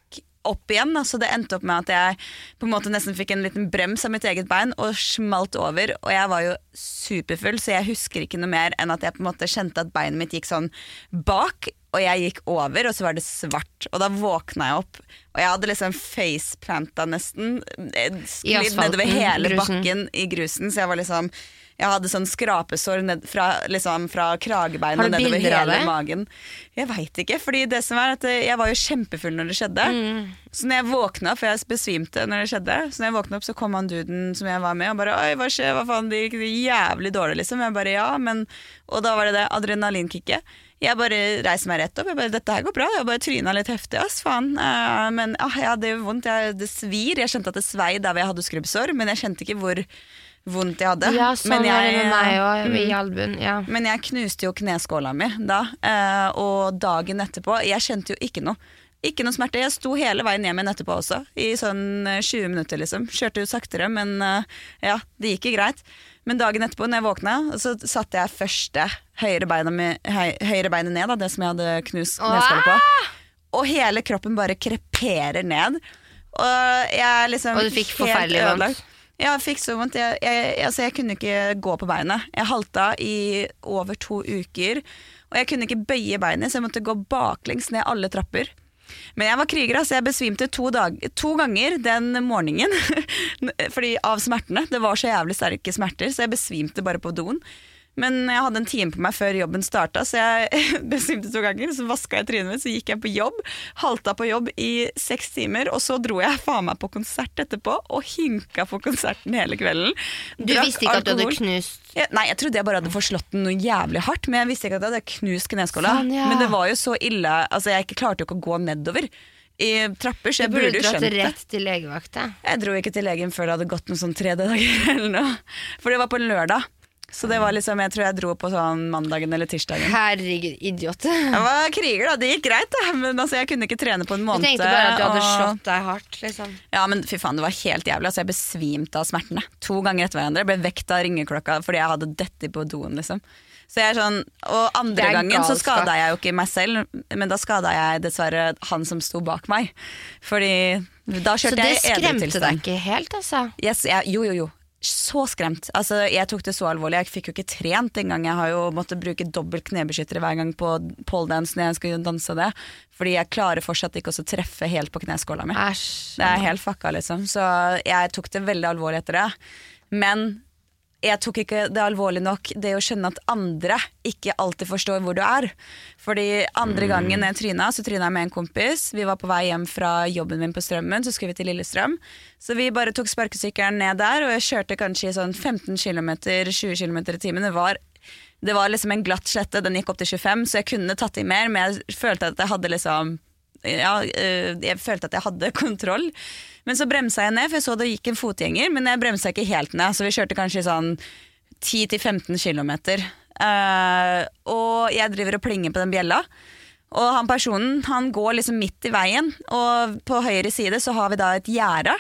opp igjen. Da. Så det endte opp med at jeg på en måte nesten fikk en liten brems av mitt eget bein og smalt over. Og jeg var jo superfull, så jeg husker ikke noe mer enn at jeg på en måte kjente at beinet mitt gikk sånn bak. Og jeg gikk over, og så var det svart. Og da våkna jeg opp. Og jeg hadde liksom faceplanta nesten. eh, Sklidd nedover hele grusen. bakken i grusen. Så jeg var liksom jeg hadde sånn skrapesår ned fra, liksom, fra kragebeinet og nedover hele magen. Jeg veit ikke, fordi det som er at jeg var jo kjempefull når det skjedde. Mm. Så når jeg våkna, for jeg besvimte når det skjedde, så når jeg våkna opp, så kom han duden som jeg var med, og bare 'oi, hva skjer, hva faen, det gikk jævlig dårlig', liksom. Jeg bare ja, men Og da var det det adrenalinkicket. Jeg bare reiser meg rett opp. Jeg bare, 'Dette her går bra.' Jeg bare tryna litt heftig, ass, faen. Uh, men uh, jeg hadde vondt. Jeg, det svir. Jeg kjente at det svei der hvor jeg hadde skrubbsår, men jeg kjente ikke hvor vondt jeg hadde. Ja, sånn men var det med meg også, mm. i albuen. Ja. Men jeg knuste jo kneskåla mi da, eh, og dagen etterpå Jeg kjente jo ikke noe. Ikke noe smerte. Jeg sto hele veien hjem igjen etterpå også, i sånn eh, 20 minutter, liksom. Kjørte jo saktere, men eh, ja, det gikk jo greit. Men dagen etterpå, når jeg våkna, så satte jeg første høyre beinet, høy, høyre beinet ned, da, det som jeg hadde knust kneskåla på. Og hele kroppen bare kreperer ned. Og jeg liksom Og du fikk forferdelig vondt? Jeg fikk så vondt. Jeg, jeg, altså, jeg kunne ikke gå på beinet. Jeg halta i over to uker. Og jeg kunne ikke bøye beinet, så jeg måtte gå baklengs ned alle trapper. Men jeg var kriger, så Jeg besvimte to, dag, to ganger den morgenen fordi av smertene. Det var så jævlig sterke smerter, så jeg besvimte bare på doen. Men jeg hadde en time på meg før jobben starta, så jeg besvimte to ganger. Så vaska jeg trynet mitt, så gikk jeg på jobb. Halta på jobb i seks timer, og så dro jeg faen meg på konsert etterpå. Og hinka på konserten hele kvelden. Du Drakk visste ikke at du hadde knust Ja, nei, jeg trodde jeg bare hadde forslått den noe jævlig hardt, men jeg visste ikke at jeg hadde knust kneskåla. Sånn, ja. Men det var jo så ille Altså, jeg klarte jo ikke å gå nedover i trapper, så jeg burde burde jo skjønt det. rett til legevakta. Jeg dro ikke til legen før det hadde gått noen sånn tre dager eller noe. For det var på en lørdag. Så det var liksom, jeg tror jeg dro på sånn mandagen eller tirsdagen. Herregud, idiot. Jeg var kriger, da. Det gikk greit, da. Men altså, jeg kunne ikke trene på en måned. Du tenkte bare at du hadde slått deg hardt, liksom. Ja, men fy faen, det var helt jævlig. Altså, jeg besvimte av smertene. To ganger etter hverandre. Jeg ble vekt av ringeklokka fordi jeg hadde dette på doen, liksom. Så jeg er sånn, og andre gangen så skada jeg jo ikke meg selv, men da skada jeg dessverre han som sto bak meg. Fordi da kjørte kjørte edru tilstand. Så det skremte deg ikke helt, altså? Yes, jeg, jo, jo, jo. Så skremt. Altså, jeg tok det så alvorlig. Jeg fikk jo ikke trent engang. Jeg har jo måttet bruke dobbelt knebeskyttere hver gang på poledance når jeg skal danse det. Fordi jeg klarer fortsatt ikke å treffe helt på kneskåla mi. Æsj. Det er helt fucka, liksom. Så jeg tok det veldig alvorlig etter det. Men jeg tok ikke det alvorlig nok, det å skjønne at andre ikke alltid forstår hvor du er. Fordi andre gangen jeg tryna, så tryna jeg med en kompis. Vi var på vei hjem fra jobben min på Strømmen, så skulle vi til Lillestrøm. Så vi bare tok sparkesykkelen ned der, og jeg kjørte kanskje i sånn 15 km, 20 km i timen. Det var det var liksom en glatt slette, den gikk opp til 25, så jeg kunne tatt i mer, men jeg følte at jeg hadde liksom ja, øh, jeg følte at jeg hadde kontroll. Men så bremsa jeg ned, for jeg så det gikk en fotgjenger, men jeg bremsa ikke helt ned, så vi kjørte kanskje sånn 10-15 km. og jeg driver og plinger på den bjella. Og han personen han går liksom midt i veien, og på høyre side så har vi da et gjerde.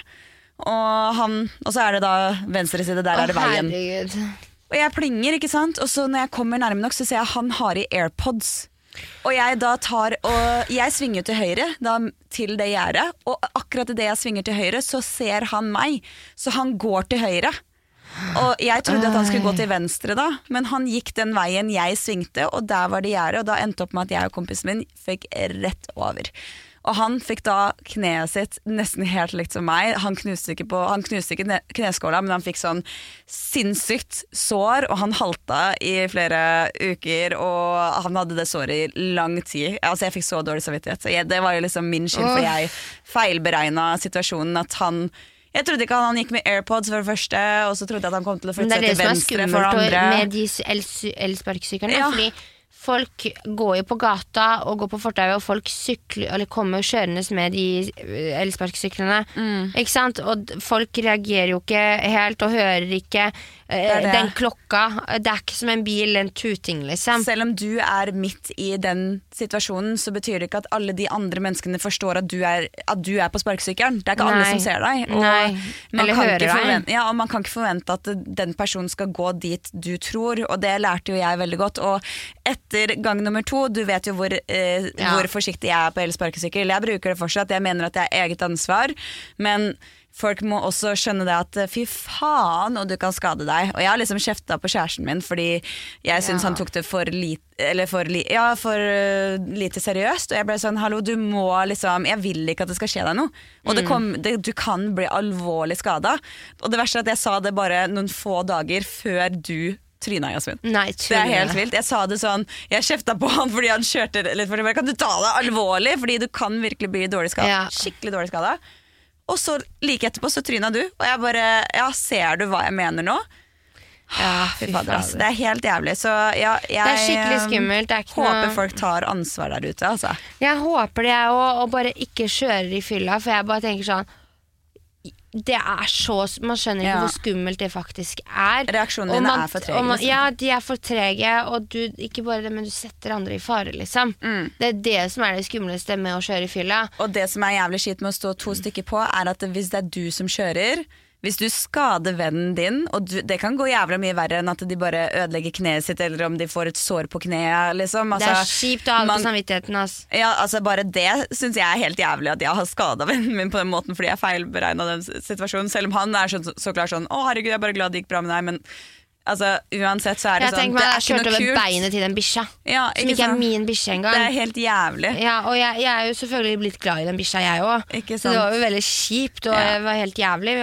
Og, han- og så er det da venstre side, der er det veien. herregud. Og jeg plinger, ikke sant? Og så når jeg kommer nærme nok, så ser jeg han har i AirPods. Og jeg da tar Og jeg svinger til høyre, da til det gjerdet. Og akkurat idet jeg svinger til høyre, så ser han meg. Så han går til høyre. Og jeg trodde at han skulle gå til venstre da, men han gikk den veien jeg svingte, og der var det gjerdet, og da endte opp med at jeg og kompisen min fikk rett over. Og han fikk da kneet sitt nesten helt likt som meg. Han knuste ikke, på, han knuste ikke kneskåla, men han fikk sånn sinnssykt sår, og han halta i flere uker, og han hadde det såret i lang tid. Altså Jeg fikk så dårlig samvittighet. Så jeg, det var jo liksom min skyld, for jeg feilberegna situasjonen. At han Jeg trodde ikke han, han gikk med AirPods for det første, og så trodde jeg at han kom til å flytte det er seg det til Det er venstre for skummelt det andre. med de elsparkesyklene. El Ja. Fordi folk går jo på gata og går på fortauet, og folk sykler Eller kommer kjørende med de eh, elsparkesyklene. Mm. Ikke sant? Og folk reagerer jo ikke helt og hører ikke eh, Det det. den klokka. Det er ikke som en bil, en tuting, liksom. Selv om du er midt i den situasjonen, så betyr det ikke at alle de andre menneskene forstår at du er, at du er på sparkesykkelen. Det er ikke alle som ser deg. Og Nei. man forvente, ja, og man kan ikke forvente at den personen skal gå dit du tror, og det lærte jo jeg veldig godt. Og etter gang nummer to, du vet jo hvor, eh, Ja. hvor forsiktig jeg er på elsparkesykkel. Jeg bruker det fortsatt, jeg mener at det er eget ansvar, men Folk må også skjønne det at eh, fy faen, og du kan skade deg. Og jeg har liksom kjefta på kjæresten min fordi jeg syns Ja. han tok det for lite Eller for, li, ja, for uh, lite seriøst. Og jeg ble sånn hallo, du må liksom Jeg vil ikke at det skal skje deg noe. Og Mm. det kom, det, du kan bli alvorlig skada. Og det verste er at jeg sa det bare noen få dager før du tryna, Jasmin. Nei, Det er helt vilt. Jeg sa det sånn Jeg kjefta på han fordi han kjørte litt for. Kan du ta det alvorlig? Fordi du kan virkelig bli dårlig skada. Ja. Skikkelig dårlig skada. Og så like etterpå så tryna du, og jeg bare Ja, ser du hva jeg mener nå? Ja, Fy fy fader, altså. Det er helt jævlig. Så ja, jeg Det er skikkelig eh, skummelt. Det er ikke håper noe folk tar ansvar der ute, altså. Jeg håper det, jeg òg, og bare ikke kjører i fylla, for jeg bare tenker sånn det er så Man skjønner ikke Ja. hvor skummelt det faktisk er. Reaksjonene dine man- er for trege, man- liksom. Ja, de er for trege, og du, ikke bare det, men du setter andre i fare, liksom. Mm. Det er det som er det skumleste med å kjøre i fylla. Og det som er jævlig kjipt med å stå to stykker på, er at hvis det er du som kjører hvis du skader vennen din, og du, det kan gå jævla mye verre enn at de bare ødelegger kneet sitt, eller om de får et sår på kneet, liksom. det Altså, er kjipt å ha det på samvittigheten. Ass. ja, altså Bare det syns jeg er helt jævlig, at jeg har skada vennen min på den måten fordi jeg feilberegna den situasjonen. Selv om han er så, så klart sånn 'Å, herregud, jeg er bare glad det gikk bra med deg', men altså, uansett så er det Jeg sånn meg, er jeg kjørte over beinet til den bikkja. Ja, Som ikke er sant? min bikkje Det er helt jævlig. Ja, og jeg, jeg er jo selvfølgelig blitt glad i den bikkja, jeg òg. Så det var jo veldig kjipt, og Ja. Mm. det var helt jævlig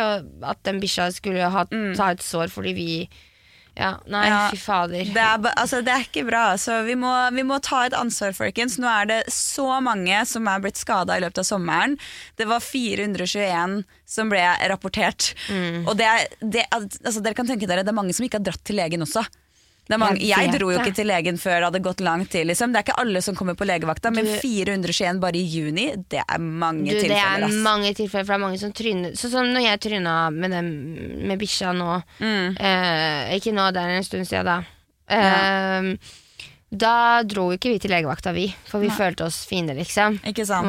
at den bikkja skulle ha, ta et sår fordi vi Ja, nei, Ja. fy fader. Det er, altså, det er ikke bra. Så vi, må, vi må ta et ansvar, folkens. Nå er det så mange som er blitt skada i løpet av sommeren. Det var 421 som ble rapportert. Mm. Og det er, det, altså, dere kan tenke dere, det er mange som ikke har dratt til legen også. Jeg jeg, dro jo ikke til legen før det hadde gått lang tid. Liksom. Det er ikke alle som kommer på legevakta, men Du- 421 bare i juni, det er mange Du, det er ass. mange tilfeller, for det er mange som tryner Sånn som når jeg tryna med, den- med bikkja nå. Mm. Eh, ikke nå, det er en stund siden da. Eh, Da dro ikke vi til legevakta, vi. For vi følte oss fine, liksom. Ikke sant?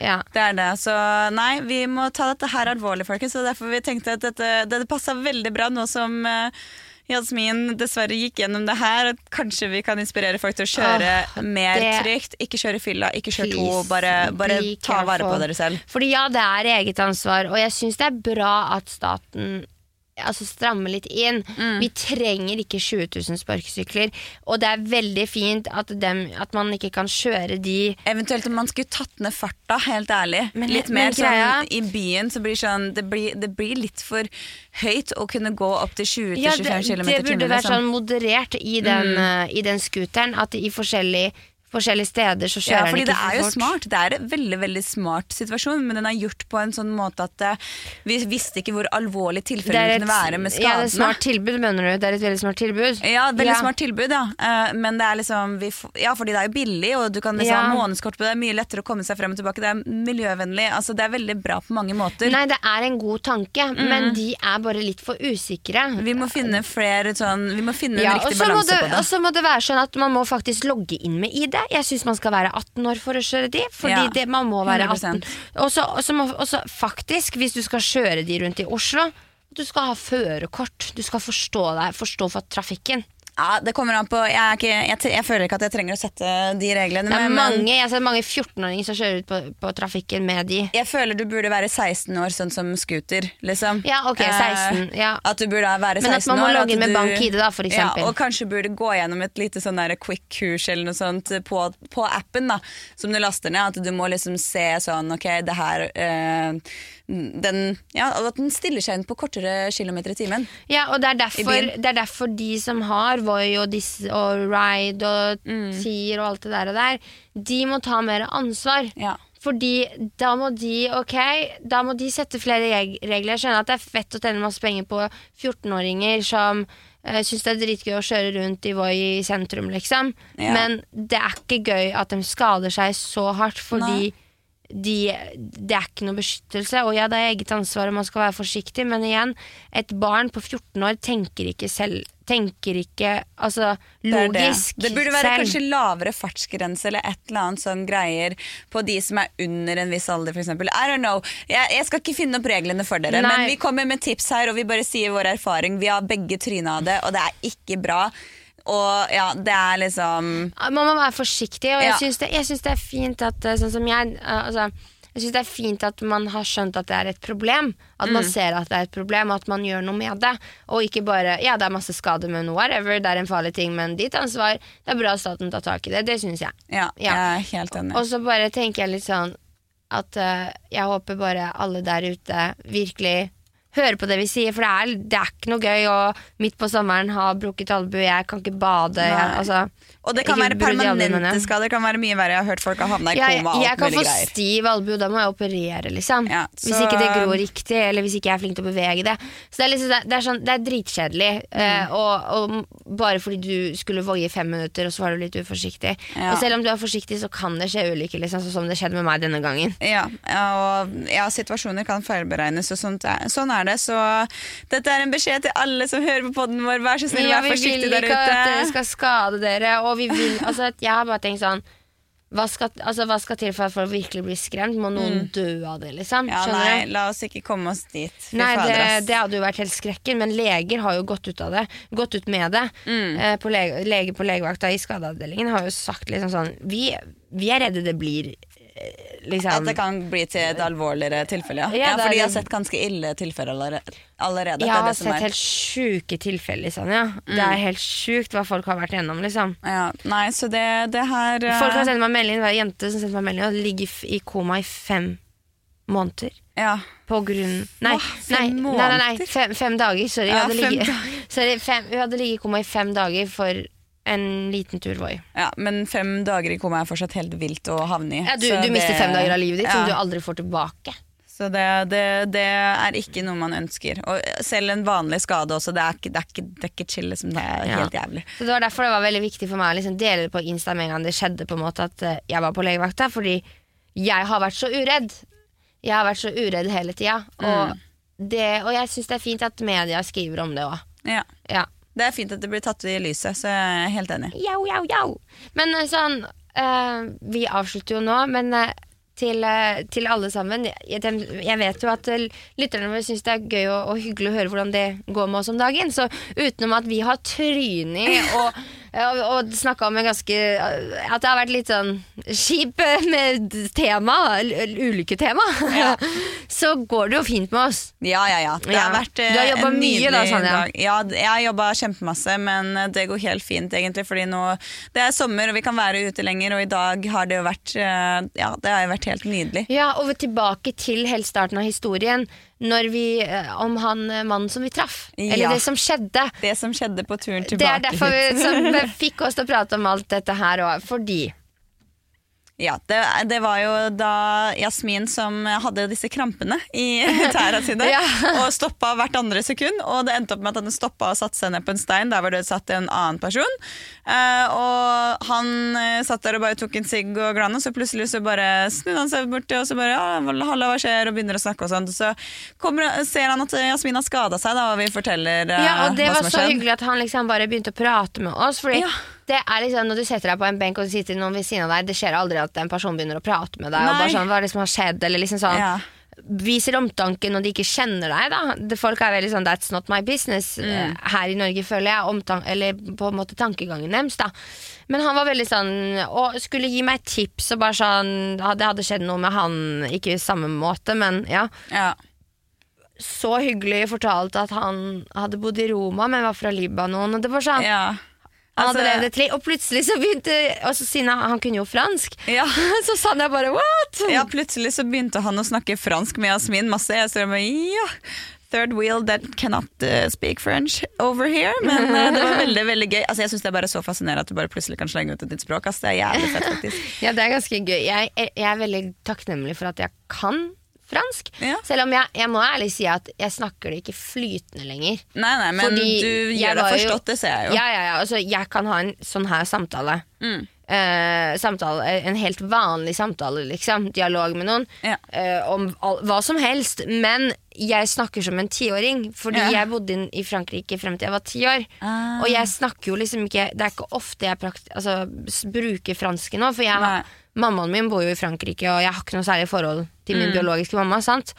Ja. Det er det. Så nei, vi må ta dette her alvorlig, folkens. Og derfor vi tenkte at dette, dette passa veldig bra nå som eh, Jasmin dessverre gikk gjennom det her. At kanskje vi kan inspirere folk til å kjøre oh, mer det- trygt. Ikke kjøre fylla, ikke kjøre to. Bare, bare ta vare på dere selv. Fordi ja, det er eget ansvar, og jeg syns det er bra at staten altså stramme litt inn. Mm. Vi trenger ikke 20 000 sparkesykler, og det er veldig fint at, dem, at man ikke kan kjøre de Eventuelt om man skulle tatt ned farta, helt ærlig. Men- litt mer sånn i byen så blir sånn det blir, det blir litt for høyt å kunne gå opp til 20-25 Ja, km i det timen. burde være liksom. sånn moderert i den, Mm. uh, i den scooteren. At i forskjellige, forskjellige steder så Ja, kjører fordi den det er jo fort. smart. Det er en veldig veldig smart situasjon, men den er gjort på en sånn måte at uh, vi visste ikke hvor alvorlig tilfellet kunne være med ja, det er et skadene. smart tilbud, mener du? Det er et veldig smart tilbud? Ja, veldig Ja. smart tilbud, ja. Uh, men det er liksom vi, Ja, fordi det er jo billig, og du kan liksom Ja. ha månedskort på det. Det er mye lettere å komme seg frem og tilbake. Det er miljøvennlig. Altså, det er veldig bra på mange måter. Nei, det er en god tanke, Mm. men de er bare litt for usikre. Vi må finne flere sånn Vi må finne Ja, en riktig balanse på det. og så må det være sånn at man må faktisk logge inn med ID. Jeg syns man skal være 18 år for å kjøre de. Fordi Ja, det, man må være 18. Og så og så må og så faktisk, hvis du skal kjøre de rundt i Oslo, du skal ha førerkort. Du skal forstå deg, forstå for trafikken. Ja, det kommer an på Jeg, ikke, jeg, jeg føler ikke at jeg trenger å sette de reglene. Det er men- mange, jeg ser mange 14-åringer som kjører ut på, på trafikken med de. Jeg føler du burde være 16 år, sånn som scooter, liksom. Ja, ok, Eh, 16. Ja. At du burde være 16 år. Men at man må og logge inn med bank-ID da, for eksempel. Ja, og kanskje burde gå gjennom et lite sånn quick-kurs eller noe sånt på, på appen da, som du laster ned. At du må liksom se sånn, ok, det her eh, den, ja, At den stiller seg inn på kortere kilometer i timen. Ja, og det er, derfor, det er derfor de som har Voi og, og Ride og Mm. Tier og alt det der og der, de må ta mer ansvar. Ja. Fordi da må de ok, da må de sette flere regler. Jeg skjønner at det er fett å tjene masse penger på 14-åringer som uh, syns det er dritgøy å kjøre rundt i Voi i sentrum, liksom. Ja. Men det er ikke gøy at de skader seg så hardt fordi de, det er ikke noe beskyttelse. Og ja, det er eget ansvar, og man skal være forsiktig, men igjen, et barn på 14 år tenker ikke selv Tenker ikke altså, logisk selv. det. det burde være selv. kanskje lavere fartsgrense eller et eller annet sånn greier på de som er under en viss alder, f.eks. I don't know. Jeg, jeg skal ikke finne opp reglene for dere, Nei. men vi kommer med tips her, og vi bare sier vår erfaring. Vi har begge tryna av det, og det er ikke bra. Og ja, det er liksom Man må være forsiktig, og jeg Ja. syns det, jeg syns det er fint at eh, Sånn som jeg eh, altså, Jeg synes det er fint at man har skjønt at det er et problem. At man ser at det er et problem, at man gjør noe med det. Og ikke bare Ja, det er masse skade, men whatever, det er en farlig ting, men ditt ansvar. Det er bra at staten tar tak i det. Det syns jeg. Ja, Ja. jeg er helt enig. Og så bare tenker jeg litt sånn at uh, jeg håper bare alle der ute virkelig hører på det vi sier, for det er, det er ikke noe gøy å midt på sommeren ha brukket albue, jeg kan ikke bade. Jeg, altså, Og det kan være permanente skader. Det kan være mye verre. Jeg har hørt folk har havna i koma Jeg, jeg kan få greier. stiv albue, da må jeg operere, liksom. Ja, Hvis ikke det gror riktig, eller hvis ikke jeg er flink til å bevege det. Så det er, liksom, det er, sånn, det er dritkjedelig. Mm. Uh, og, og bare fordi du skulle voie i fem minutter, og så var du litt uforsiktig. Ja. Og selv om du er forsiktig, så kan det skje ulykker, liksom, sånn som det skjedde med meg denne gangen. Ja, og ja, situasjoner kan feilberegnes, og sånt sånn er det. Så dette er en beskjed til alle som hører på podden vår. Vær så snill, vær vi vil ikke at dere skal skade dere, og vi vil altså, Jeg har bare tenkt sånn hva skal, altså, hva skal til for at folk virkelig blir skremt? Må noen dø av det, liksom? Ja, nei, la oss ikke komme oss dit. Fy Nei, det, det hadde jo vært helt skrekken, men leger har jo gått ut av det. Gått ut med det. Eh, på lege, lege på legevakta i skadeavdelingen har jo sagt liksom sånn Vi, vi er redde det blir liksom At det kan bli til et alvorligere tilfelle, ja. Ja, ja for de har sett ganske ille tilfeller allerede. Jeg har sett er. helt sjuke tilfeller, liksom. Ja. Det er helt sjukt hva folk har vært igjennom, liksom. Ja, nei, så det, det her uh... Folk har sendt meg melding, en jente som sendte meg melding og ligger i koma i fem måneder. ja. På grunn Nei, Åh, fem nei, nei, nei, nei fem, fem dager. Sorry. Ja, hun hadde ligget i koma i fem dager for en liten tur Voi. ja, men fem dager i koma er fortsatt helt vilt å havne i. Ja, du, du mister det- fem dager av livet ditt som du aldri får tilbake. Så det, det, det er ikke noe man ønsker. Og selv en vanlig skade også, det er ikke, det er ikke, det er ikke chill. Liksom. Det er Ja. helt jævlig. Så Det var derfor det var veldig viktig for meg å liksom dele det på Insta med en gang det skjedde. på en måte At eh, jeg var på legevakta Fordi jeg har vært så uredd. Jeg har vært så uredd hele tida. Og, mm. og jeg syns det er fint at media skriver om det òg. Ja. Ja. Det er fint at det blir tatt i lyset, så jeg er helt enig. Jau, jau, jau. Men eh, sånn uh, Vi avslutter jo nå, men uh, til, uh, til alle sammen jeg, jeg vet jo at lytterne våre syns det er gøy og, og hyggelig å høre hvordan det går med oss om dagen. Så utenom at vi har trynet og, og, og snakka om en ganske eh, At det har vært litt sånn kjip eh, med tema, ulykketema, Ja. så går det jo fint med oss. Ja, ja, ja. Det har vært eh, Du har jobbet en mye da, Sanja. Ja, jeg har jobba kjempemasse, men eh, det går helt fint egentlig. Fordi nå det er sommer og vi kan være ute lenger, og i dag har det jo vært eh, Ja, det har jo vært helt nydelig. Ja, og tilbake til helt starten av historien, vi, eh, om han eh, mannen som vi traff. Eller det som skjedde. Det som skjedde på turen tilbake Det er derfor vi, som fikk oss til å prate om alt dette her òg. Fordi Ja, det, det var jo da Jasmin som hadde disse krampene i tæra sine, Ja. og stoppa hvert andre sekund. Og det endte opp med at han stoppa og satte seg ned på en stein der var det satt en annen person. Eh, og han eh, satt der og bare tok en sigg og glann, og så plutselig så bare snudde han seg borti og så bare ja, halla, hva skjer, og begynner å snakke og sånt. Så kommer, ser han at Jasmin har skada seg, da, og vi forteller Ja, og det hva var som har så skjedd. hyggelig at han liksom bare begynte å prate med oss. Fordi Ja. Det er liksom Når du setter deg på en benk og det sitter noen ved siden av deg, det skjer aldri at en person begynner å prate med deg. Og bare sånn, hva er det som har skjedd? Eller liksom sånn Ja. Viser omtanke når de ikke kjenner deg. da Folk er veldig sånn 'that's not my business' Mm. eh, her i Norge, føler jeg. omtanke, eller på en måte tankegangen deres. da Men han var veldig sånn og skulle gi meg tips og bare sånn Det hadde skjedd noe med han, ikke i samme måte, men ja. Ja. Så hyggelig fortalt at han hadde bodd i Roma, men var fra Libanon. Og det var sånn ja. Han Altså- levd et liv, og plutselig så begynte Og så siden han, han kunne jo fransk, Ja. så sa jeg bare 'what?' Ja, plutselig så begynte han å snakke fransk med Yasmin masse. Jeg står med, ja, third wheel that cannot uh, speak French over here. Men uh, det var veldig, veldig gøy. Altså, jeg syns det er bare så fascinerende at du bare plutselig kan slenge ut et nytt språk. Altså, det er jævlig fett, faktisk. Ja, det er ganske gøy. Jeg, jeg er veldig takknemlig for at jeg kan fransk. Ja. Selv om jeg, jeg må ærlig si at jeg snakker det ikke flytende lenger. Nei, nei, men Fordi du gjør deg forstått, jo- det ser jeg jo. Ja, ja, ja. Altså, jeg kan ha en sånn her samtale. Mm. Eh, samtale en helt vanlig samtale, liksom. Dialog med noen. Ja. eh, om all, hva som helst. Men jeg snakker som en tiåring. Fordi Ja. jeg bodde i Frankrike frem til jeg var ti år. Ah. Og jeg snakker jo liksom ikke Det er ikke ofte jeg prakt, altså, bruker fransk nå. For jeg, mammaen min bor jo i Frankrike, og jeg har ikke noe særlig forhold til Mm. min biologiske mamma. Sant?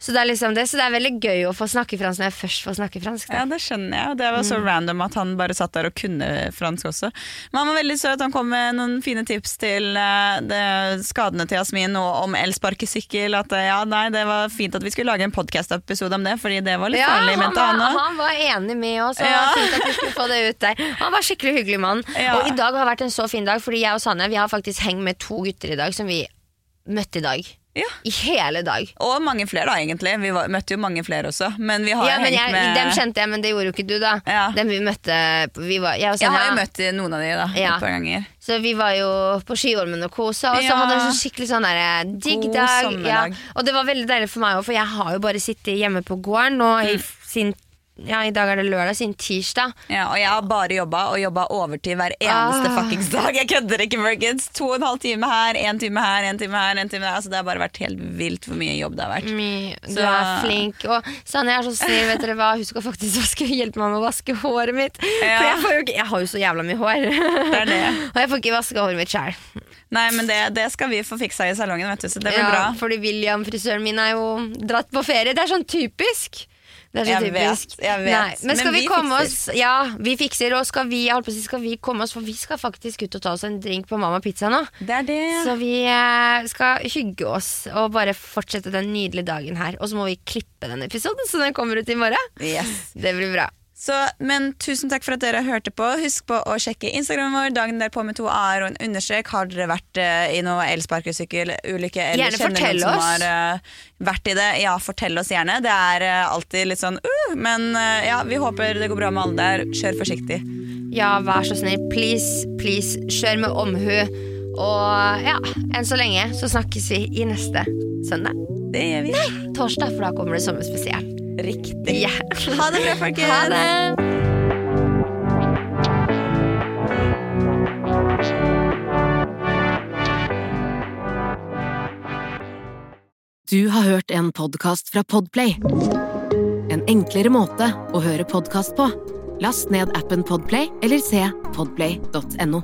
Så det er liksom det Så det er veldig gøy å få snakke fransk når jeg først får snakke fransk. Da. Ja, det skjønner jeg. Og det var så Mm. random at han bare satt der og kunne fransk også. Men han var veldig søt. Han kom med noen fine tips til det, skadene til Jasmin og om elsparkesykkel. At eh, ja, nei, det var fint at vi skulle lage en podcast-episode om det, fordi det var litt Ja, farlig, mente han Var, han var enig med oss. Og Ja. fint at vi skulle få det ut der Han var skikkelig hyggelig mann. Ja. Og i dag har vært en så fin dag, Fordi jeg og Sanne Vi har faktisk hengt med to gutter i dag som vi møtte i dag. Ja. I hele dag. Og mange flere, da, egentlig. Vi var, møtte jo mange flere også. Men vi har Ja, men hengt jeg, med Dem kjente jeg, men det gjorde jo ikke du, da. Ja. Dem vi møtte vi var, jeg, Jeg har jo møtt noen av de da, Ja. et par ganger. Så vi var jo på Skiholmen og kosa, og så hadde vi en skikkelig sånn der, digg God dag. Og det var veldig deilig for meg òg, for jeg har jo bare sittet hjemme på gården nå i sin sin Ja, i dag er det lørdag, siden tirsdag. Ja, og jeg har bare jobba, og jobba overtid hver eneste Ah. fuckings dag. Jeg kødder ikke, folkens. To og en halv time her, én time her, én time her. En time der. Altså, det har bare vært helt vilt hvor mye jobb det har vært. Du Så- er flink. Og Sanne er så snill, vet dere hva. Hun skal faktisk vaske, hjelpe meg med å vaske håret mitt. Ja. For jeg, får jo ikke, jeg har jo så jævla mye hår. Det er det. og jeg får ikke vaska håret mitt sjæl. Nei, men det, det skal vi få fiksa i salongen, vet du, så det blir Ja, bra. fordi William, frisøren min, er jo dratt på ferie. Det er sånn typisk. Det er så Jeg typisk. vet, jeg vet. Nei, men skal Men vi, vi komme fikser. oss Ja, vi fikser, og skal vi, si, skal vi komme oss For vi skal faktisk ut og ta oss en drink på Mamma Pizza nå. Det er det. Så vi eh, skal hygge oss og bare fortsette den nydelige dagen her. Og så må vi klippe den episoden, så den kommer ut i morgen. Yes. Det blir bra. Så, men tusen takk for at dere hørte på. Husk på å sjekke Instagramen vår. Dagen derpå med to a-er og en understrek. Har dere vært eh, i noe elsparkesykkelulykke eller Gjerne kjenner fortell noen som oss. har eh, vært i det, ja, fortell oss gjerne. Det er eh, alltid litt sånn uh, Men eh, ja, vi håper det går bra med alle der. Kjør forsiktig. Ja, vær så snill. Please, please, kjør med omhu. Og ja, enn så lenge så snakkes vi i neste søndag. Det gjør vi. Nei, Torsdag, for da kommer det sommerspesial. Riktig. Yeah. Ha det bra, folkens. Ha det! Du har hørt en podkast fra Podplay. En enklere måte å høre podkast på. Last ned appen Podplay eller se podplay.no.